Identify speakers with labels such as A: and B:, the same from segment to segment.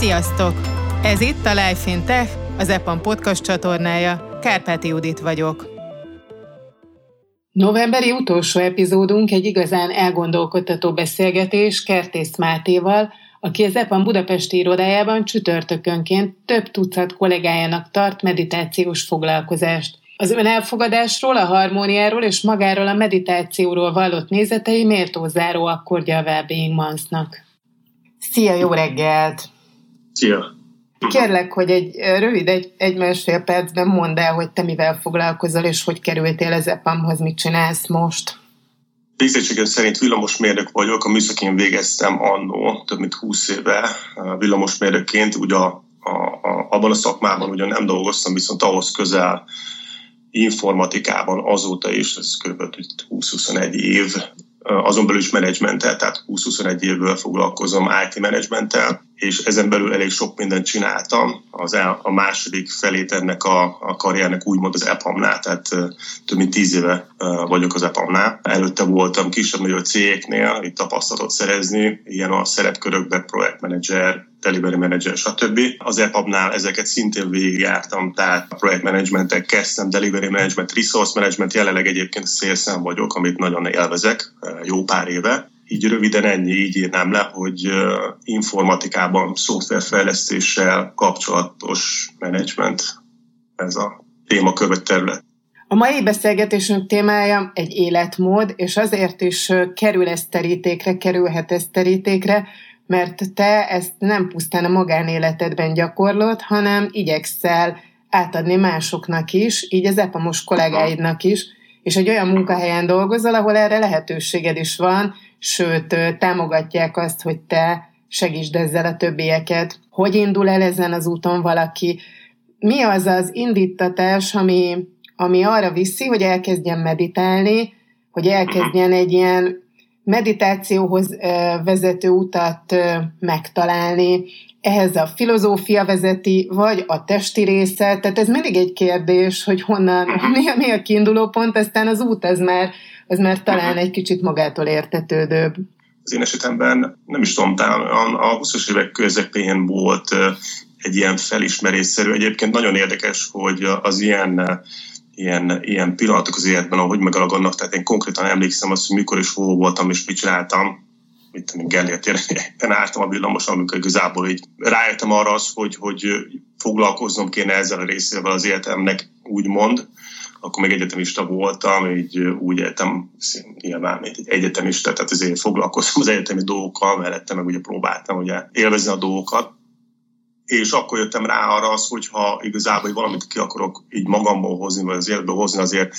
A: Sziasztok! Ez itt a Life in Tech, az EPAM podcast csatornája. Kárpáti Judit vagyok. Novemberi utolsó epizódunk egy igazán elgondolkodtató beszélgetés Kertész Mátéval, aki az EPAM Budapesti irodájában csütörtökönként több tucat kollégájának tart meditációs foglalkozást. Az ön elfogadásról, a harmóniáról és magáról a meditációról vallott nézetei méltó záró akkordja a Wellbeing Monthnak. Szia, jó reggelt!
B: Szia!
A: Kérlek, hogy egy rövid, egy, egy másfél percben mondd el, hogy te mivel foglalkozol, és hogy kerültél az EPAM-hoz, mit csinálsz most.
B: Végzettségem szerint villamosmérnök vagyok, a műszakén végeztem annó, több mint 20 éve villamosmérnökként, ugye a, a, a, abban a szakmában ugyan nem dolgoztam, viszont ahhoz közel informatikában azóta is, ez kb. 20-21 év, azon belül is menedzsmenttel, tehát 20-21 évvel foglalkozom IT menedzsmenttel, és ezen belül elég sok mindent csináltam. Az el, a második felét ennek a, a karriernek úgymond az EPAM-nál, tehát több mint 10 éve vagyok az EPAM-nál. Előtte voltam kisebb-nagyobb cégeknél, itt tapasztalatot szerezni, ilyen a szerepkörökben projektmenedzser, delivery manager, stb. Az EPUB-nál ezeket szintén végigjártam, tehát a projektmenedzsmentek kezdtem, delivery management, resource management, jelenleg egyébként szélszem vagyok, amit nagyon élvezek, jó pár éve. Így röviden ennyi, így írnám le, hogy informatikában, szoftverfejlesztéssel kapcsolatos menedzsment ez a témakör terület.
A: A mai beszélgetésünk témája egy életmód, és azért is kerül ez terítékre, kerülhet ez terítékre, mert te ezt nem pusztán a magánéletedben gyakorlod, hanem igyekszel átadni másoknak is, így az EPAMOS kollégáidnak is, és egy olyan munkahelyen dolgozol, ahol erre lehetőséged is van, sőt, támogatják azt, hogy te segítsd ezzel a többieket. Hogy indul el ezen az úton valaki? Mi az az indítatás, ami, ami arra viszi, hogy elkezdjen meditálni, hogy elkezdjen egy ilyen meditációhoz vezető utat megtalálni, ehhez a filozófia vezeti, vagy a testi része, tehát ez mindig egy kérdés, hogy honnan, mi a, mi a kiinduló pont, aztán az út az már, az már talán egy kicsit magától értetődőbb.
B: Az én esetemben nem is tudom, talán a 20-as évek közepén volt egy ilyen felismerésszerű. Egyébként nagyon érdekes, hogy az ilyen ilyen, ilyen pillanatok az életben, ahogy megalagadnak, tehát én konkrétan emlékszem azt, hogy mikor is hol voltam és mit csináltam, mit tudom, Gellért éppen álltam a villamoson, amikor igazából így rájöttem arra az, hogy, hogy foglalkoznom kéne ezzel a részével az életemnek, úgymond, akkor még egyetemista voltam, így úgy éltem nyilván, mint egy egyetemista, tehát azért foglalkoztam az egyetemi dolgokkal, mellette meg ugye próbáltam ugye élvezni a dolgokat, és akkor jöttem rá arra az, hogyha igazából hogy valamit ki akarok így magamból hozni, vagy az életből hozni, azért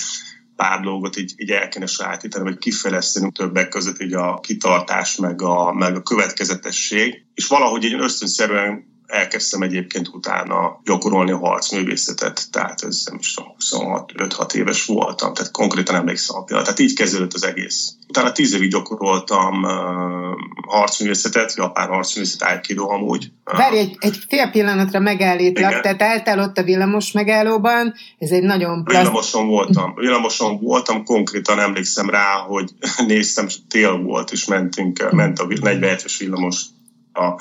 B: pár dolgot így, így el kéne sajátítani, vagy kifejleszteni többek között így a kitartás, meg a, meg a következetesség. És valahogy így ösztönszerűen elkezdtem egyébként utána gyakorolni a harcművészetet, tehát ez nem is tudom, 26-5-6 éves voltam, tehát konkrétan emlékszem a pillanat. Tehát így kezdődött az egész. Utána 10 évig gyakoroltam uh, harcművészetet, japán harcművészet, aikido amúgy.
A: Várj, egy, egy fél pillanatra megállítlak, Igen. tehát álltál ott a villamos megállóban, ez egy nagyon...
B: Plaszt... Villamoson voltam, villamoson voltam, konkrétan emlékszem rá, hogy néztem, tél volt, és mentünk, ment a 47-es villamos a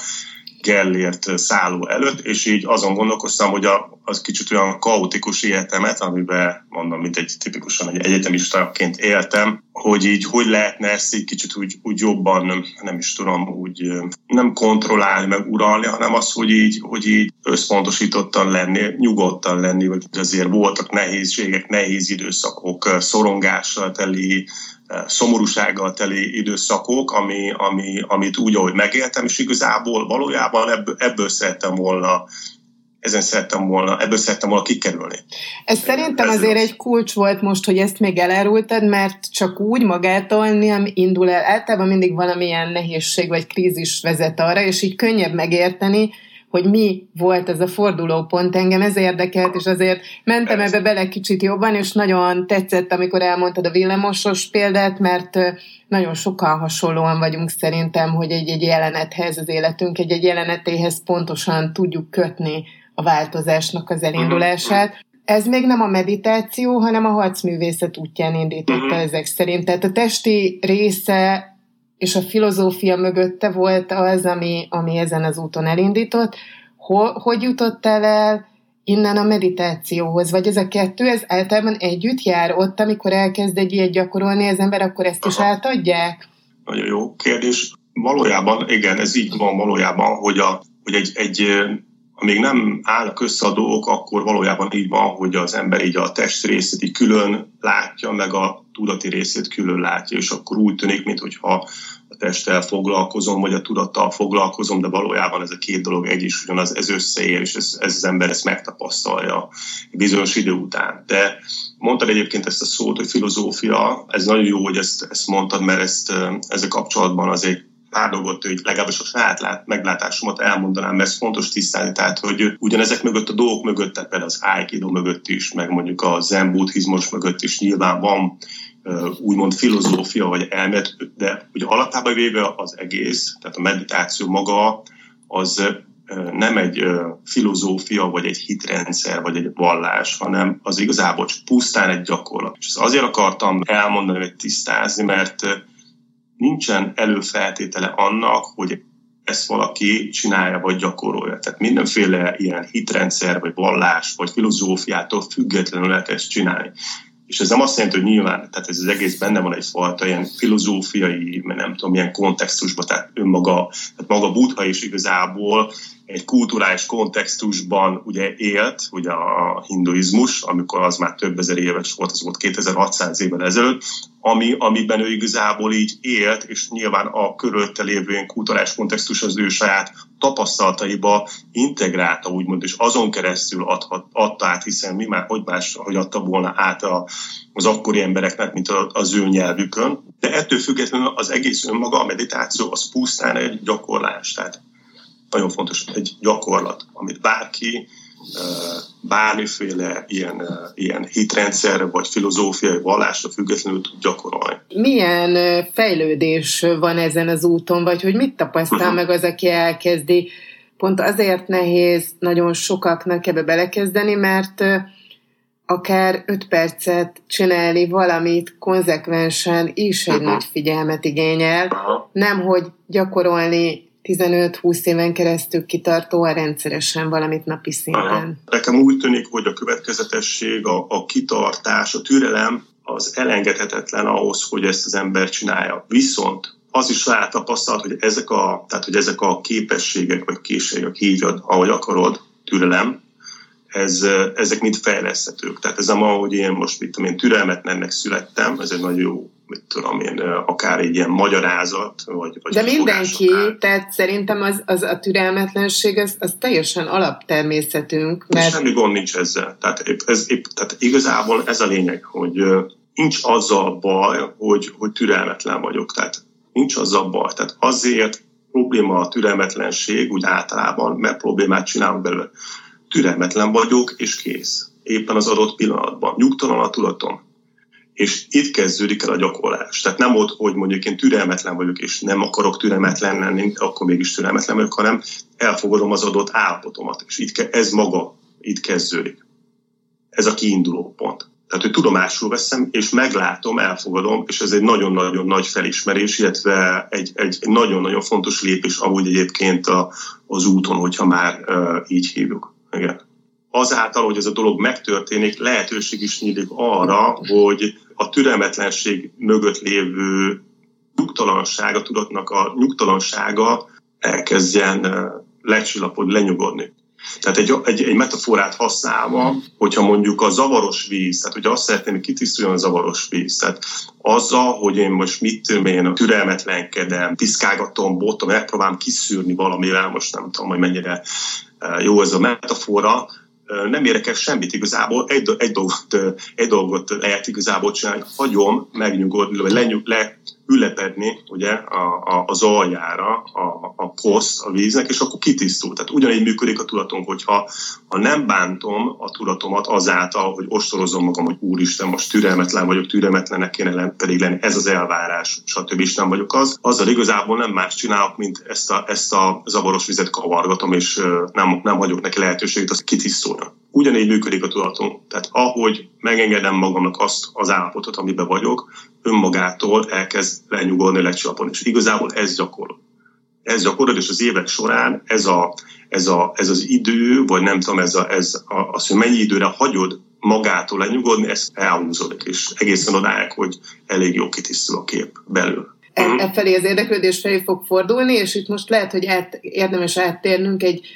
B: Gellért szálló előtt, és így azon gondolkoztam, hogy a, az kicsit olyan kaotikus életemet, amiben mondom, mint egy tipikusan egy egyetemistaként éltem, hogy így hogy lehetne ezt így kicsit úgy, úgy jobban, nem is tudom, úgy nem kontrollálni, meg uralni, hanem az, hogy így, hogy így összpontosítottan lenni, nyugodtan lenni, vagy azért voltak nehézségek, nehéz időszakok, szorongással teli, szomorúsággal teli időszakok, ami, ami, amit úgy, ahogy megéltem, és igazából valójában ebből, ebből szerettem volna ezen szerettem volna, ebből szerettem volna kikerülni.
A: Ez szerintem Ez azért az... egy kulcs volt most, hogy ezt még elárultad, mert csak úgy magától nem indul el. Általában mindig valamilyen nehézség vagy krízis vezet arra, és így könnyebb megérteni, hogy mi volt ez a fordulópont. Engem ez érdekelt, és azért mentem ebbe bele kicsit jobban, és nagyon tetszett, amikor elmondtad a villamosos példát, mert nagyon sokan hasonlóan vagyunk szerintem, hogy egy-egy jelenethez az életünk, egy-egy jelenetéhez pontosan tudjuk kötni a változásnak az elindulását. Ez még nem a meditáció, hanem a harcművészet útján indította uh-huh. ezek szerint. Tehát a testi része és a filozófia mögötte volt az, ami, ami ezen az úton elindított. Hogy jutottál el innen a meditációhoz? Vagy ez a kettő, ez általában együtt jár ott, amikor elkezd egy ilyet gyakorolni az ember, akkor ezt is átadják?
B: Nagyon jó kérdés. Valójában, igen, ez így van valójában, hogy, a, hogy egy, egy amíg nem állnak össze a dolgok, akkor valójában így van, hogy az ember így a test részét így külön látja, meg a tudati részét külön látja, és akkor úgy tűnik, mintha a testtel foglalkozom, vagy a tudattal foglalkozom, de valójában ez a két dolog egy is ugyanaz, ez összeér, és ez, ez az ember ezt megtapasztalja bizonyos idő után. De mondtad egyébként ezt a szót, hogy filozófia, ez nagyon jó, hogy ezt, ezt mondtad, mert ezt, ezzel kapcsolatban az egy pár dolgot, hogy legalábbis a saját meglátásomat elmondanám, mert ez fontos tisztelni, tehát hogy ugyanezek mögött a dolgok mögött, tehát például az Aikido mögött is, meg mondjuk a zen buddhizmus mögött is nyilván van úgymond filozófia vagy elmélet, de ugye alapjában véve az egész, tehát a meditáció maga az nem egy filozófia, vagy egy hitrendszer, vagy egy vallás, hanem az igazából csak pusztán egy gyakorlat. És azért akartam elmondani, vagy tisztázni, mert nincsen előfeltétele annak, hogy ezt valaki csinálja vagy gyakorolja. Tehát mindenféle ilyen hitrendszer, vagy vallás, vagy filozófiától függetlenül elkezd csinálni. És ez nem azt jelenti, hogy nyilván, tehát ez az egész benne van egyfajta ilyen filozófiai, nem tudom, milyen kontextusban, tehát önmaga, tehát maga Buddha is igazából egy kulturális kontextusban ugye élt, ugye a hinduizmus, amikor az már több ezer éves volt, az volt 2600 évvel ezelőtt, ami, amiben ő igazából így élt, és nyilván a körülötte lévő kulturális kontextus az ő saját tapasztalataiba integrálta, úgymond, és azon keresztül adhat, adta át, hiszen mi már, hogy más, hogy adta volna át a, az akkori embereknek, mint az ő nyelvükön. De ettől függetlenül az egész önmaga, a meditáció, az pusztán egy gyakorlás. Tehát nagyon fontos egy gyakorlat, amit bárki bármiféle ilyen, ilyen hitrendszer vagy filozófiai vallásra függetlenül tud gyakorolni.
A: Milyen fejlődés van ezen az úton, vagy hogy mit tapasztal uh-huh. meg az, aki elkezdi? Pont azért nehéz nagyon sokaknak ebbe belekezdeni, mert akár öt percet csinálni valamit konzekvensen is egy uh-huh. nagy figyelmet igényel, uh-huh. nem hogy gyakorolni 15-20 éven keresztül kitartóan rendszeresen valamit napi szinten. Aha.
B: Nekem úgy tűnik, hogy a következetesség, a, a kitartás, a türelem az elengedhetetlen ahhoz, hogy ezt az ember csinálja. Viszont az is tapasztalat, hogy ezek a, tehát, hogy ezek a képességek vagy készségek, hívjad, ahogy akarod, türelem, ez, ezek mind fejleszthetők. Tehát ez nem ahogy én most, mit tudom én, türelmetlennek születtem, ez egy nagyon jó mit tudom én, akár egy ilyen magyarázat, vagy, vagy
A: De mindenki, akár. tehát szerintem az, az a türelmetlenség, az, az teljesen alaptermészetünk.
B: Mert... Semmi gond nincs ezzel. Tehát, épp, ez, épp, tehát igazából ez a lényeg, hogy nincs azzal baj, hogy, hogy türelmetlen vagyok. Tehát nincs azzal baj. Tehát azért probléma a türelmetlenség úgy általában, mert problémát csinálunk belőle. Türelmetlen vagyok, és kész. Éppen az adott pillanatban. Nyugtalan a tudatom és itt kezdődik el a gyakorlás. Tehát nem ott, hogy mondjuk én türelmetlen vagyok, és nem akarok türelmetlen lenni, akkor mégis türelmetlen vagyok, hanem elfogadom az adott állapotomat, és itt ez maga itt kezdődik. Ez a kiinduló pont. Tehát, hogy tudomásul veszem, és meglátom, elfogadom, és ez egy nagyon-nagyon nagy felismerés, illetve egy, egy nagyon-nagyon fontos lépés amúgy egyébként a, az úton, hogyha már uh, így hívjuk. Igen azáltal, hogy ez a dolog megtörténik, lehetőség is nyílik arra, hogy a türelmetlenség mögött lévő nyugtalanság, a tudatnak a nyugtalansága elkezdjen lecsillapodni, lenyugodni. Tehát egy, egy, egy metaforát használva, hogyha mondjuk a zavaros víz, tehát hogy azt szeretném, hogy kitisztuljon a zavaros víz, tehát azzal, hogy én most mit tudom én, türelmetlenkedem, piszkálgatom, botom, megpróbálom kiszűrni valamivel, most nem tudom, hogy mennyire jó ez a metafora, nem érek el semmit igazából, egy, egy, dolgot, egy dolgot lehet igazából csinálni, hagyom megnyugodni, vagy lenyug, le, ülepedni ugye, a, a, az aljára a, a koszt a víznek, és akkor kitisztul. Tehát ugyanígy működik a tudatunk, hogyha ha nem bántom a tudatomat azáltal, hogy ostorozom magam, hogy úristen, most türelmetlen vagyok, türelmetlenek kéne lenni, pedig lenni, ez az elvárás, stb. is nem vagyok az, azzal igazából nem más csinálok, mint ezt a, ezt a zavaros vizet kavargatom, és nem, nem hagyok neki lehetőséget, az kitisztulna. Ugyanígy működik a tudatunk. Tehát ahogy megengedem magamnak azt az állapotot, amiben vagyok, önmagától elkezd lenyugodni, lecsapni. És igazából ez gyakorol. Ez gyakorol, és az évek során ez, a, ez, a, ez az idő, vagy nem tudom, ez, a, ez a, az, hogy mennyi időre hagyod magától lenyugodni, ez elhúzódik, és egészen odáig, hogy elég jó kitisztul a kép belül.
A: E, mhm. e felé az érdeklődés felé fog fordulni, és itt most lehet, hogy át, érdemes áttérnünk egy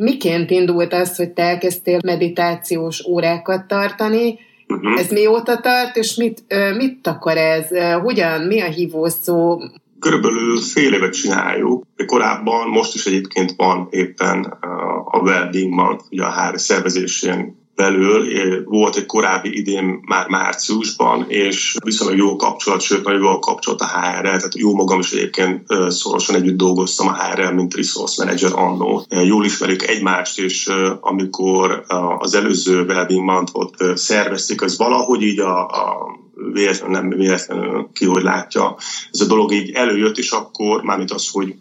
A: miként indult az, hogy te elkezdtél meditációs órákat tartani, uh-huh. ez mióta tart, és mit, mit akar ez? Hogyan, mi a hívószó?
B: Körülbelül fél évet csináljuk. Korábban, most is egyébként van éppen a Wellbeing Month, ugye a HR szervezésén belül volt egy korábbi idén már márciusban, és viszonylag jó kapcsolat, sőt nagyon jó kapcsolat a HR-rel, tehát jó magam is egyébként szorosan együtt dolgoztam a HR-rel, mint resource manager annó. Jól ismerjük egymást, és amikor az előző Wellbeing Month-ot szervezték, az valahogy így a, a véletlenül, nem véletlenül ki, hogy látja, ez a dolog így előjött, és akkor mármint az, hogy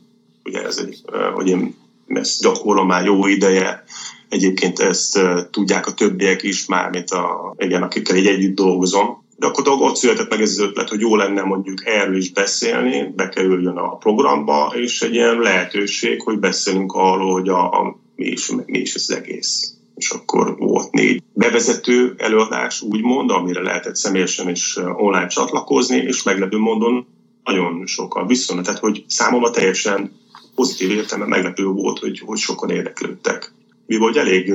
B: ugye ez egy, hogy én ezt gyakorlom már jó ideje, Egyébként ezt tudják a többiek is, már mint a, igen, akikkel így együtt dolgozom. De akkor ott született meg ez az ötlet, hogy jó lenne mondjuk erről is beszélni, bekerüljön a programba, és egy ilyen lehetőség, hogy beszélünk arról, hogy a, a mi, is, mi is az egész. És akkor volt négy bevezető előadás, úgymond, amire lehetett személyesen is online csatlakozni, és meglepő mondon nagyon sokan viszont, tehát hogy számomra teljesen pozitív értelme meglepő volt, hogy, hogy sokan érdeklődtek mi vagy elég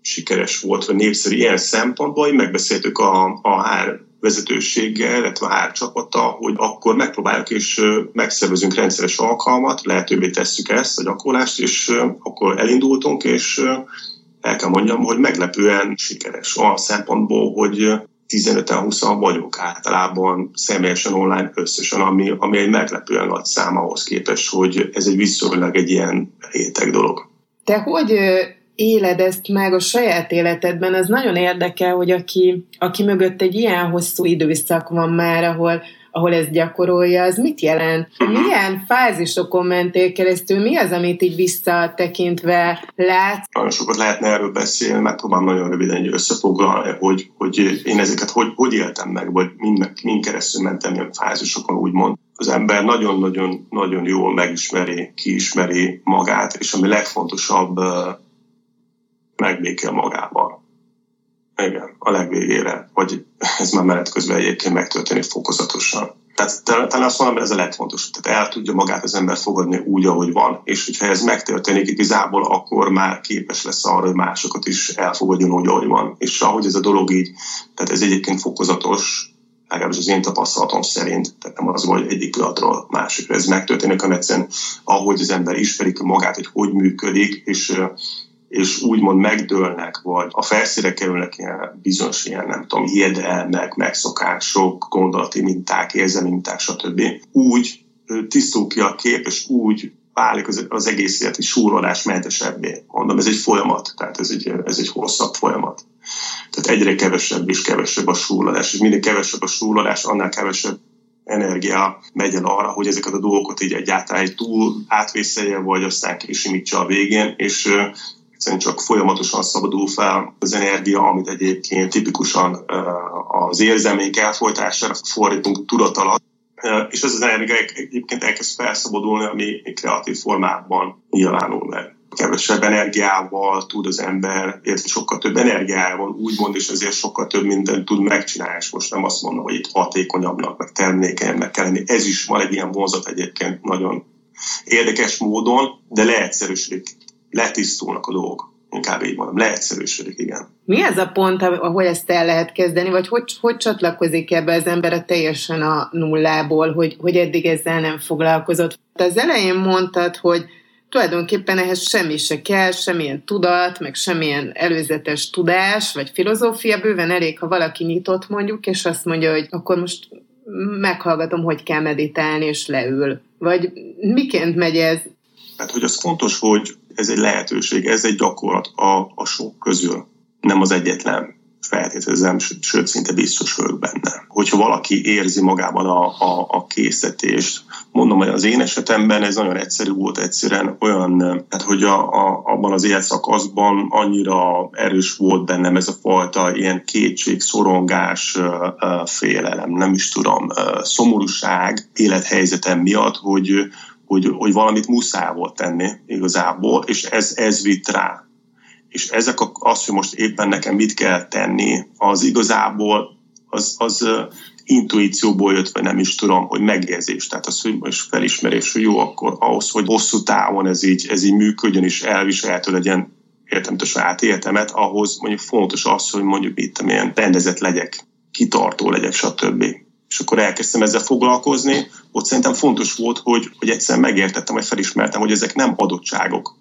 B: sikeres volt, vagy népszerű ilyen szempontból, hogy megbeszéltük a, a HR vezetőséggel, illetve a HR csapata, hogy akkor megpróbáljuk és megszervezünk rendszeres alkalmat, lehetővé tesszük ezt, a gyakorlást, és akkor elindultunk, és el kell mondjam, hogy meglepően sikeres a szempontból, hogy 15-20 vagyunk általában személyesen online összesen, ami, ami egy meglepően nagy szám ahhoz képest, hogy ez egy viszonylag egy ilyen réteg dolog.
A: Te hogy éled ezt meg a saját életedben? Ez nagyon érdekel, hogy aki, aki mögött egy ilyen hosszú időszak van már, ahol, ahol ezt gyakorolja, az mit jelent? Milyen fázisokon mentél keresztül? Mi az, amit így visszatekintve látsz?
B: Nagyon sokat lehetne erről beszélni, megpróbálom nagyon röviden összefoglalni, hogy, hogy én ezeket hogy, hogy éltem meg, vagy mind, mind keresztül mentem ilyen fázisokon, úgymond az ember nagyon-nagyon nagyon jól megismeri, kiismeri magát, és ami legfontosabb, megbékél magával. Igen, a legvégére, hogy ez már menet közben egyébként megtörténik fokozatosan. Tehát talán azt mondom, ez a legfontosabb. Tehát el tudja magát az ember fogadni úgy, ahogy van. És hogyha ez megtörténik igazából, akkor már képes lesz arra, hogy másokat is elfogadjon úgy, ahogy van. És ahogy ez a dolog így, tehát ez egyébként fokozatos, legalábbis az én tapasztalatom szerint, tehát nem az, hogy egyik pillanatról másikra ez megtörténik, hanem egyszerűen ahogy az ember ismerik magát, hogy hogy működik, és és úgymond megdőlnek, vagy a felszíre kerülnek ilyen bizonyos ilyen, nem tudom, hiedelmek, megszokások, gondolati minták, érzelmi minták, stb. Úgy tisztul ki a kép, és úgy válik az, az egész életi súrolás mentesebbé. Mondom, ez egy folyamat, tehát ez egy, ez egy hosszabb folyamat. Tehát egyre kevesebb és kevesebb a súrolás, és minél kevesebb a súrolás, annál kevesebb energia megy el arra, hogy ezeket a dolgokat így egyáltalán egy túl átvészelje, vagy aztán kisimítsa a végén, és egyszerűen csak folyamatosan szabadul fel az energia, amit egyébként tipikusan az érzelmék elfolytására fordítunk tudat alatt, és ez az energia egyébként elkezd felszabadulni, ami kreatív formában nyilvánul meg. Kevesebb energiával tud az ember, illetve sokkal több energiával úgymond, és ezért sokkal több mindent tud megcsinálni, és most nem azt mondom, hogy itt hatékonyabbnak, meg termékenyebbnek kell lenni. Ez is van egy ilyen vonzat egyébként nagyon érdekes módon, de leegyszerűsödik letisztulnak a dolgok. Inkább így mondom, leegyszerűsödik, igen.
A: Mi ez a pont, ahol ezt el lehet kezdeni, vagy hogy, hogy csatlakozik ebbe az ember a teljesen a nullából, hogy, hogy eddig ezzel nem foglalkozott? Te az elején mondtad, hogy tulajdonképpen ehhez semmi se kell, semmilyen tudat, meg semmilyen előzetes tudás, vagy filozófia, bőven elég, ha valaki nyitott mondjuk, és azt mondja, hogy akkor most meghallgatom, hogy kell meditálni, és leül. Vagy miként megy ez?
B: Hát, hogy az fontos, hogy ez egy lehetőség, ez egy gyakorlat a, a sok közül, nem az egyetlen. feltételezem, sőt, szinte biztos vagyok benne. Hogyha valaki érzi magában a, a, a készítést, mondom, hogy az én esetemben ez nagyon egyszerű volt, egyszerűen olyan, hát hogy a, a, abban az életszakaszban annyira erős volt bennem ez a fajta ilyen kétség, szorongás, félelem, nem is tudom, szomorúság élethelyzetem miatt, hogy, hogy, hogy valamit muszáj volt tenni igazából, és ez, ez vitt rá és ezek a, az, hogy most éppen nekem mit kell tenni, az igazából az, az intuícióból jött, vagy nem is tudom, hogy megérzés. Tehát az, hogy most felismerés, hogy jó, akkor ahhoz, hogy hosszú távon ez így, ez így működjön, és elviselhető legyen értem a saját életemet, ahhoz mondjuk fontos az, hogy mondjuk itt milyen rendezett legyek, kitartó legyek, stb. És akkor elkezdtem ezzel foglalkozni, ott szerintem fontos volt, hogy, hogy egyszerűen megértettem, vagy felismertem, hogy ezek nem adottságok,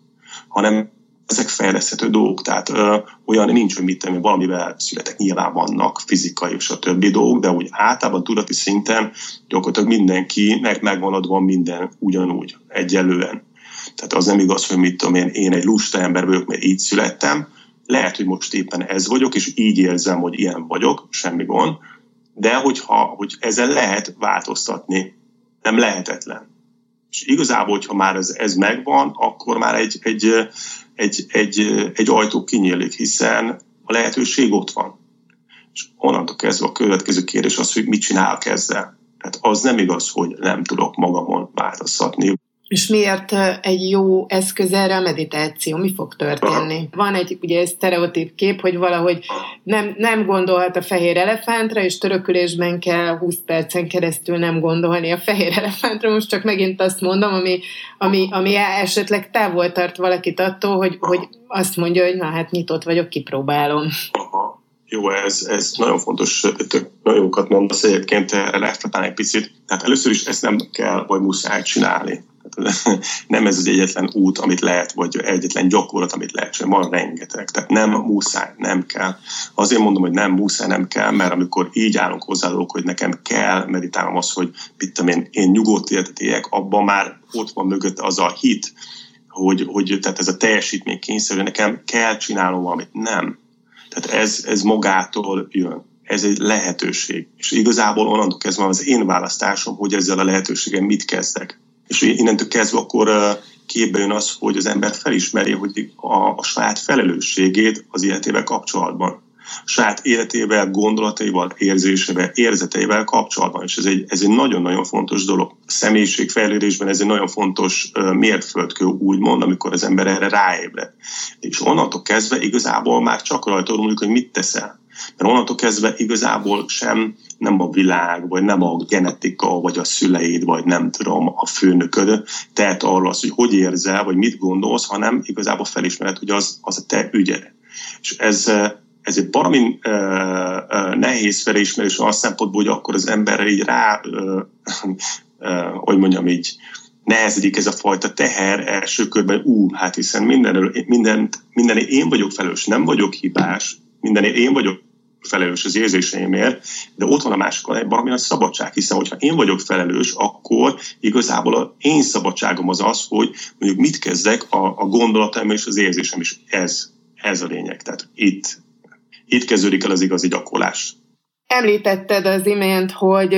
B: hanem ezek fejleszthető dolgok, tehát ö, olyan nincs, hogy mit tenni, valamivel születek, nyilván vannak fizikai és a többi dolgok, de úgy általában tudati szinten gyakorlatilag mindenkinek megvan adva minden ugyanúgy, egyelően. Tehát az nem igaz, hogy mit tudom én, én egy lusta ember vagyok, mert így születtem, lehet, hogy most éppen ez vagyok, és így érzem, hogy ilyen vagyok, semmi gond, de hogyha hogy ezzel lehet változtatni, nem lehetetlen. És igazából, hogyha már ez, ez megvan, akkor már egy, egy, egy, egy, egy ajtó kinyílik, hiszen a lehetőség ott van. És onnantól kezdve a következő kérdés az, hogy mit csinálok ezzel. Tehát az nem igaz, hogy nem tudok magamon változtatni.
A: És miért egy jó eszköz erre a meditáció? Mi fog történni? Van egy ugye egy sztereotíp kép, hogy valahogy nem, nem gondolhat a fehér elefántra, és törökülésben kell 20 percen keresztül nem gondolni a fehér elefántra. Most csak megint azt mondom, ami, ami, ami esetleg távol tart valakit attól, hogy, hogy azt mondja, hogy na hát nyitott vagyok, kipróbálom.
B: Aha. Jó, ez, ez nagyon fontos, tök nagyon jókat mondasz egyébként, erre egy picit. Tehát először is ezt nem kell, vagy muszáj csinálni nem ez az egyetlen út, amit lehet, vagy egyetlen gyakorlat, amit lehet csinálni, van rengeteg. Tehát nem muszáj, nem kell. Azért mondom, hogy nem muszáj, nem kell, mert amikor így állunk hozzá, hogy nekem kell meditálnom az, hogy mit tudom én, én nyugodt életet éljek, abban már ott van mögött az a hit, hogy, hogy tehát ez a teljesítmény kényszerű, nekem kell csinálnom valamit. Nem. Tehát ez, ez magától jön ez egy lehetőség. És igazából onnantól kezdve az én választásom, hogy ezzel a lehetőséggel mit kezdek. És innentől kezdve akkor képbe jön az, hogy az ember felismeri, hogy a, a saját felelősségét az életével kapcsolatban. Saját életével, gondolataival, érzésével, érzeteivel kapcsolatban. És ez egy, ez egy nagyon-nagyon fontos dolog. A személyiségfejlődésben ez egy nagyon fontos mértföldkő, úgymond, amikor az ember erre ráébred. És onnantól kezdve igazából már csak rajta múlik, hogy mit teszel. Mert onnantól kezdve igazából sem nem a világ, vagy nem a genetika, vagy a szüleid, vagy nem tudom, a főnököd tehet arról az, hogy hogy érzel, vagy mit gondolsz, hanem igazából felismered, hogy az, az a te ügyed. És ez, ez egy valami uh, uh, nehéz felismerés a szempontból, hogy akkor az emberre így rá, uh, hogy mondjam így, nehezedik ez a fajta teher első körben, ú, hát hiszen minden, minden, minden én vagyok felelős, nem vagyok hibás, minden én vagyok felelős az érzéseimért, de ott van a másik egy valami nagy szabadság, hiszen hogyha én vagyok felelős, akkor igazából az én szabadságom az az, hogy mondjuk mit kezdek a, a gondolataim és az érzésem is. Ez, ez a lényeg. Tehát itt, itt kezdődik el az igazi gyakorlás.
A: Említetted az imént, hogy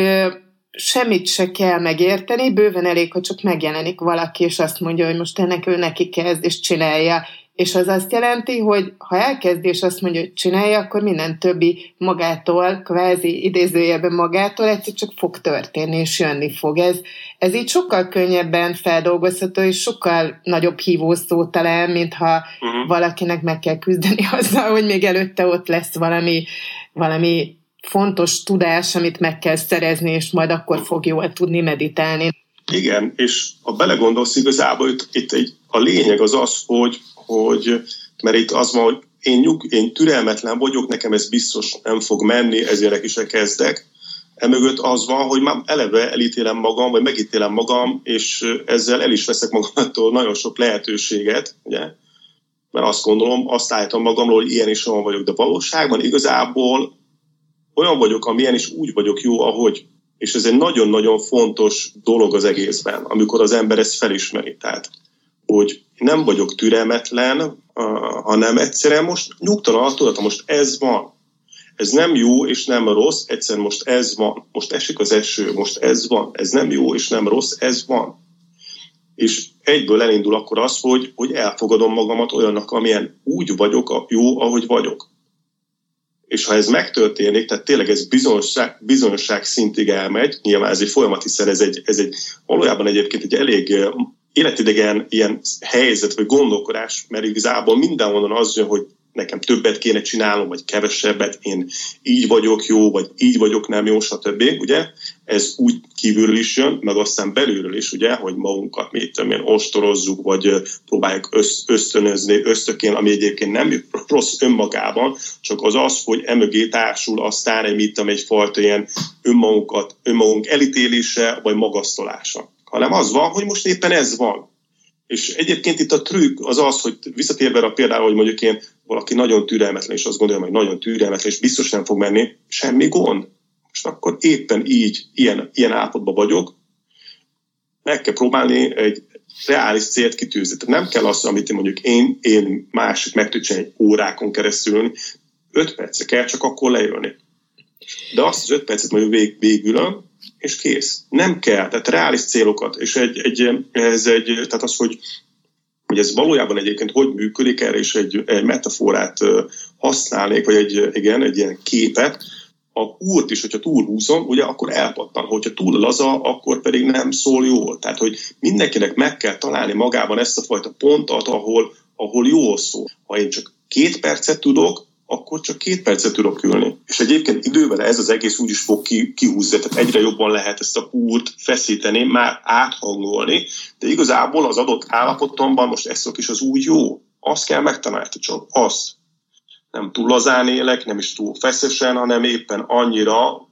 A: semmit se kell megérteni, bőven elég, hogy csak megjelenik valaki, és azt mondja, hogy most ennek ő neki kezd, és csinálja. És az azt jelenti, hogy ha elkezd és azt mondja, hogy csinálja, akkor minden többi magától, kvázi idézőjelben magától egyszer csak fog történni, és jönni fog. Ez, ez így sokkal könnyebben feldolgozható, és sokkal nagyobb hívószó talán, mintha uh-huh. valakinek meg kell küzdeni azzal, hogy még előtte ott lesz valami, valami fontos tudás, amit meg kell szerezni, és majd akkor fog jól tudni meditálni.
B: Igen, és ha belegondolsz igazából, itt, itt egy, a lényeg az az, hogy hogy, mert itt az van, hogy én, nyug, én türelmetlen vagyok, nekem ez biztos nem fog menni, ezért is kezdek. Emögött az van, hogy már eleve elítélem magam, vagy megítélem magam, és ezzel el is veszek magamtól nagyon sok lehetőséget, ugye? mert azt gondolom, azt állítom magamról, hogy ilyen is olyan vagyok, de valóságban igazából olyan vagyok, amilyen is úgy vagyok jó, ahogy. És ez egy nagyon-nagyon fontos dolog az egészben, amikor az ember ezt felismeri. Tehát, hogy nem vagyok türelmetlen, hanem egyszerűen most nyugtalan, tudod, most ez van. Ez nem jó és nem rossz, egyszerűen most ez van. Most esik az eső, most ez van. Ez nem jó és nem rossz, ez van. És egyből elindul akkor az, hogy, hogy elfogadom magamat olyannak, amilyen úgy vagyok, jó, ahogy vagyok. És ha ez megtörténik, tehát tényleg ez bizonyosság, bizonyosság szintig elmegy, nyilván ez egy folyamat, hiszen ez egy, ez egy valójában egyébként egy elég életidegen ilyen helyzet vagy gondolkodás, mert igazából mindenhonnan az jön, hogy nekem többet kéne csinálnom, vagy kevesebbet, én így vagyok jó, vagy így vagyok nem jó, stb. Ugye? Ez úgy kívülről is jön, meg aztán belülről is, ugye, hogy magunkat mit tudom ostorozzuk, vagy próbáljuk össz, ösztönözni, ösztökén, ami egyébként nem rossz önmagában, csak az az, hogy emögé társul aztán egy, mit tudom, egyfajta ilyen önmagunkat, önmagunk elítélése, vagy magasztolása. Hanem az van, hogy most éppen ez van. És egyébként itt a trükk az az, hogy visszatérve a például, hogy mondjuk én valaki nagyon türelmetlen, és azt gondolom, hogy nagyon türelmetlen, és biztos nem fog menni, semmi gond. Most akkor éppen így, ilyen, ilyen állapotban vagyok, meg kell próbálni egy reális célt kitűzni. Tehát nem kell az, amit mondjuk én, én másik meg tudja egy órákon keresztül öt percre kell csak akkor leülni. De azt az öt percet mondjuk vég, végülön, és kész. Nem kell, tehát reális célokat, és egy, egy, ez egy, tehát az, hogy hogy ez valójában egyébként hogy működik, erre is egy, egy metaforát használnék, vagy egy, igen, egy ilyen képet, a húrt is, hogyha túlhúzom, ugye akkor elpattan. Hogyha túl laza, akkor pedig nem szól jól. Tehát, hogy mindenkinek meg kell találni magában ezt a fajta pontot, ahol, ahol jól szól. Ha én csak két percet tudok, akkor csak két percet tudok ülni. És egyébként idővel ez az egész úgy is fog ki, kihúzni, tehát egyre jobban lehet ezt a húrt feszíteni, már áthangolni, de igazából az adott állapotomban most ezt is az úgy jó. Azt kell megtalálni, csak azt. Nem túl lazán élek, nem is túl feszesen, hanem éppen annyira uh,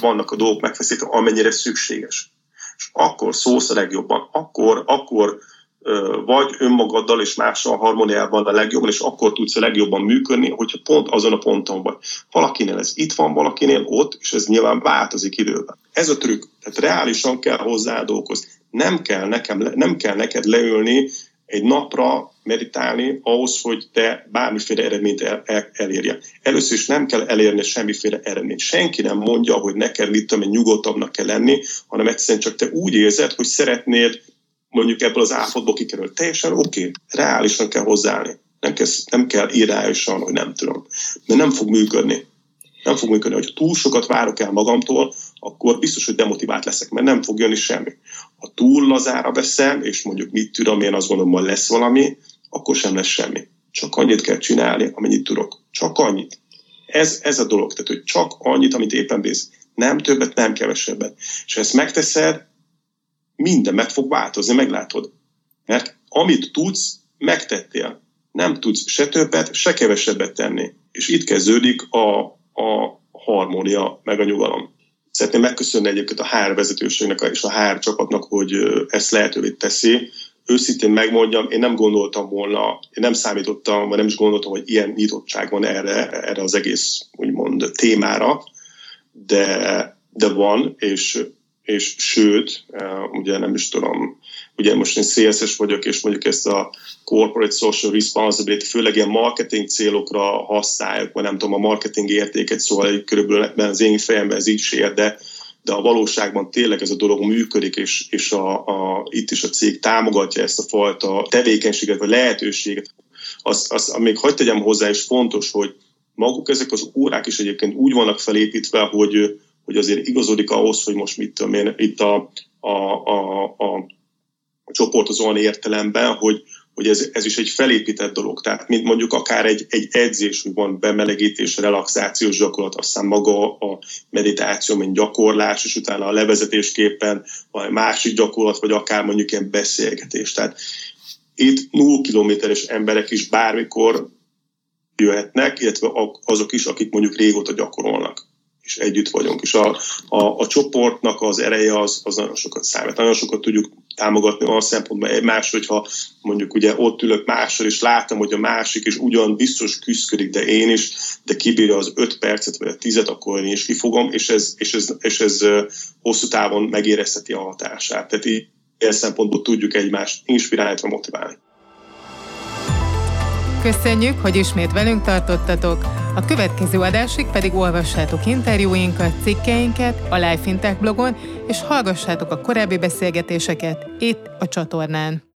B: vannak a dolgok megfeszítve, amennyire szükséges. És akkor szólsz a legjobban, akkor, akkor vagy önmagaddal és mással harmóniában a legjobban, és akkor tudsz a legjobban működni, hogyha pont azon a ponton vagy. Valakinél ez itt van, valakinél ott, és ez nyilván változik időben. Ez a trükk, tehát reálisan kell hozzá dolgozni. Nem kell, nekem, nem kell neked leülni egy napra meditálni ahhoz, hogy te bármiféle eredményt el, el, elérje. Először is nem kell elérni semmiféle eredményt. Senki nem mondja, hogy neked mit tudom, nyugodtabbnak kell lenni, hanem egyszerűen csak te úgy érzed, hogy szeretnéd mondjuk ebből az állapotból kikerül. Teljesen oké, okay. reálisan kell hozzáállni. Nem kell, nem kell irányosan, hogy nem tudom. De nem fog működni. Nem fog működni. Hogyha túl sokat várok el magamtól, akkor biztos, hogy demotivált leszek, mert nem fog jönni semmi. Ha túl lazára veszem, és mondjuk mit tudom, én azt gondolom, hogy lesz valami, akkor sem lesz semmi. Csak annyit kell csinálni, amennyit tudok. Csak annyit. Ez, ez a dolog. Tehát, hogy csak annyit, amit éppen bíz. Nem többet, nem kevesebbet. És ha ezt megteszed, minden meg fog változni, meglátod. Mert amit tudsz, megtettél. Nem tudsz se többet, se kevesebbet tenni. És itt kezdődik a, a harmónia, meg a nyugalom. Szeretném megköszönni egyébként a HR vezetőségnek és a HR csapatnak, hogy ezt lehetővé teszi. Őszintén megmondjam, én nem gondoltam volna, én nem számítottam, vagy nem is gondoltam, hogy ilyen nyitottság van erre, erre az egész úgymond témára, de, de van, és és sőt, ugye nem is tudom, ugye most én CSS vagyok, és mondjuk ezt a corporate social responsibility, főleg ilyen marketing célokra használjuk, vagy nem tudom, a marketing értéket, szóval körülbelül az én fejemben ez így sér, de, de a valóságban tényleg ez a dolog működik, és, és a, a, itt is a cég támogatja ezt a fajta tevékenységet, vagy lehetőséget. Az, az, még hagyd tegyem hozzá, és fontos, hogy maguk ezek az órák is egyébként úgy vannak felépítve, hogy hogy azért igazodik ahhoz, hogy most mit tudom én, itt a, a, a, a, a csoport az olyan értelemben, hogy, hogy ez, ez is egy felépített dolog. Tehát mint mondjuk akár egy, egy edzés, hogy van bemelegítés, relaxációs gyakorlat, aztán maga a meditáció, mint gyakorlás, és utána a levezetésképpen vagy másik gyakorlat, vagy akár mondjuk ilyen beszélgetés. Tehát itt null kilométeres emberek is bármikor jöhetnek, illetve azok is, akik mondjuk régóta gyakorolnak és együtt vagyunk. És a, a, a csoportnak az ereje az, az nagyon sokat számít. Nagyon sokat tudjuk támogatni olyan szempontból egymás, hogyha mondjuk ugye ott ülök mással, és látom, hogy a másik is ugyan biztos küzdködik, de én is, de kibírja az öt percet vagy a tizet, akkor én is kifogom, és ez, és ez, és ez hosszú távon megérezheti a hatását. Tehát így ilyen szempontból tudjuk egymást inspirálni, motiválni.
C: Köszönjük, hogy ismét velünk tartottatok!
A: A következő adásig pedig olvassátok interjúinkat, cikkeinket a Life Fintech blogon, és hallgassátok a korábbi beszélgetéseket itt a csatornán.